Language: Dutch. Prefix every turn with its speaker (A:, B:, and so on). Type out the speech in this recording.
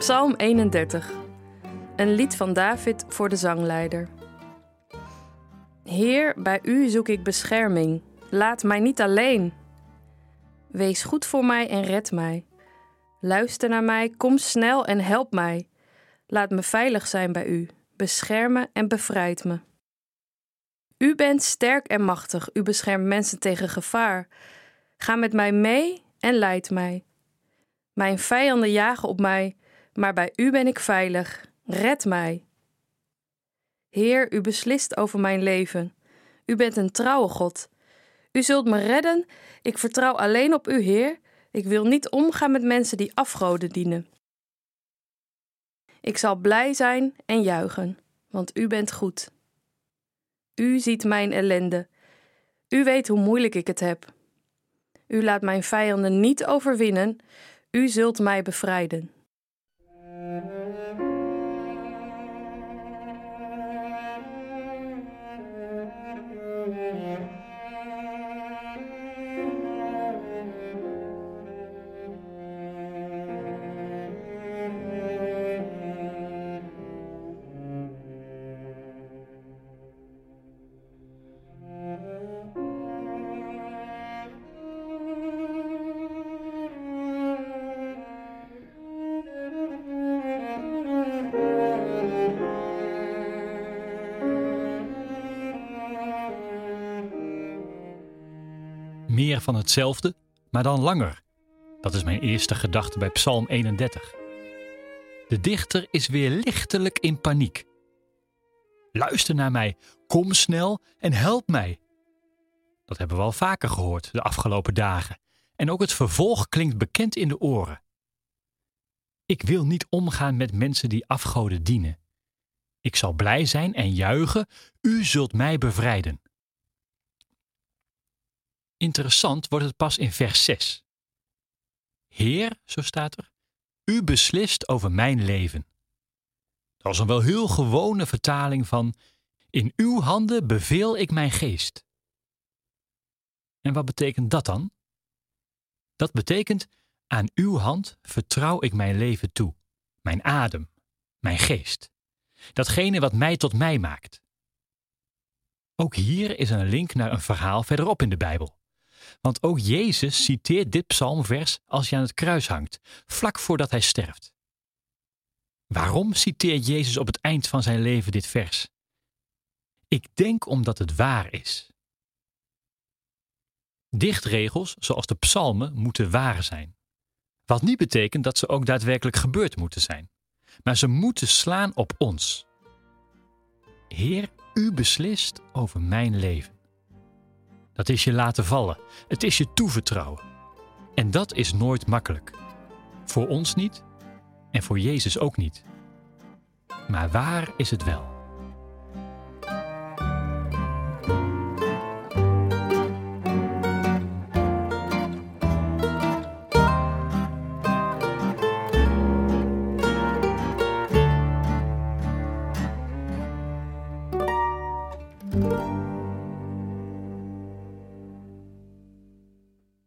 A: Psalm 31. Een lied van David voor de zangleider. Heer, bij u zoek ik bescherming. Laat mij niet alleen. Wees goed voor mij en red mij. Luister naar mij, kom snel en help mij. Laat me veilig zijn bij u. Bescherm me en bevrijd me. U bent sterk en machtig. U beschermt mensen tegen gevaar. Ga met mij mee en leid mij. Mijn vijanden jagen op mij, maar bij u ben ik veilig. Red mij. Heer, u beslist over mijn leven. U bent een trouwe God. U zult me redden. Ik vertrouw alleen op u, Heer. Ik wil niet omgaan met mensen die afgoden dienen. Ik zal blij zijn en juichen, want u bent goed. U ziet mijn ellende. U weet hoe moeilijk ik het heb. U laat mijn vijanden niet overwinnen. U zult mij bevrijden. Mm-hmm.
B: Meer van hetzelfde, maar dan langer. Dat is mijn eerste gedachte bij Psalm 31. De dichter is weer lichtelijk in paniek. Luister naar mij, kom snel en help mij. Dat hebben we al vaker gehoord de afgelopen dagen. En ook het vervolg klinkt bekend in de oren. Ik wil niet omgaan met mensen die afgoden dienen. Ik zal blij zijn en juichen, u zult mij bevrijden. Interessant wordt het pas in vers 6. Heer, zo staat er, u beslist over mijn leven. Dat is een wel heel gewone vertaling van In uw handen beveel ik mijn geest. En wat betekent dat dan? Dat betekent aan uw hand vertrouw ik mijn leven toe, mijn adem, mijn geest, datgene wat mij tot mij maakt. Ook hier is een link naar een verhaal verderop in de Bijbel. Want ook Jezus citeert dit psalmvers als hij aan het kruis hangt, vlak voordat hij sterft. Waarom citeert Jezus op het eind van zijn leven dit vers? Ik denk omdat het waar is. Dichtregels, zoals de psalmen, moeten waar zijn. Wat niet betekent dat ze ook daadwerkelijk gebeurd moeten zijn. Maar ze moeten slaan op ons. Heer, u beslist over mijn leven. Dat is je laten vallen. Het is je toevertrouwen. En dat is nooit makkelijk. Voor ons niet en voor Jezus ook niet. Maar waar is het wel?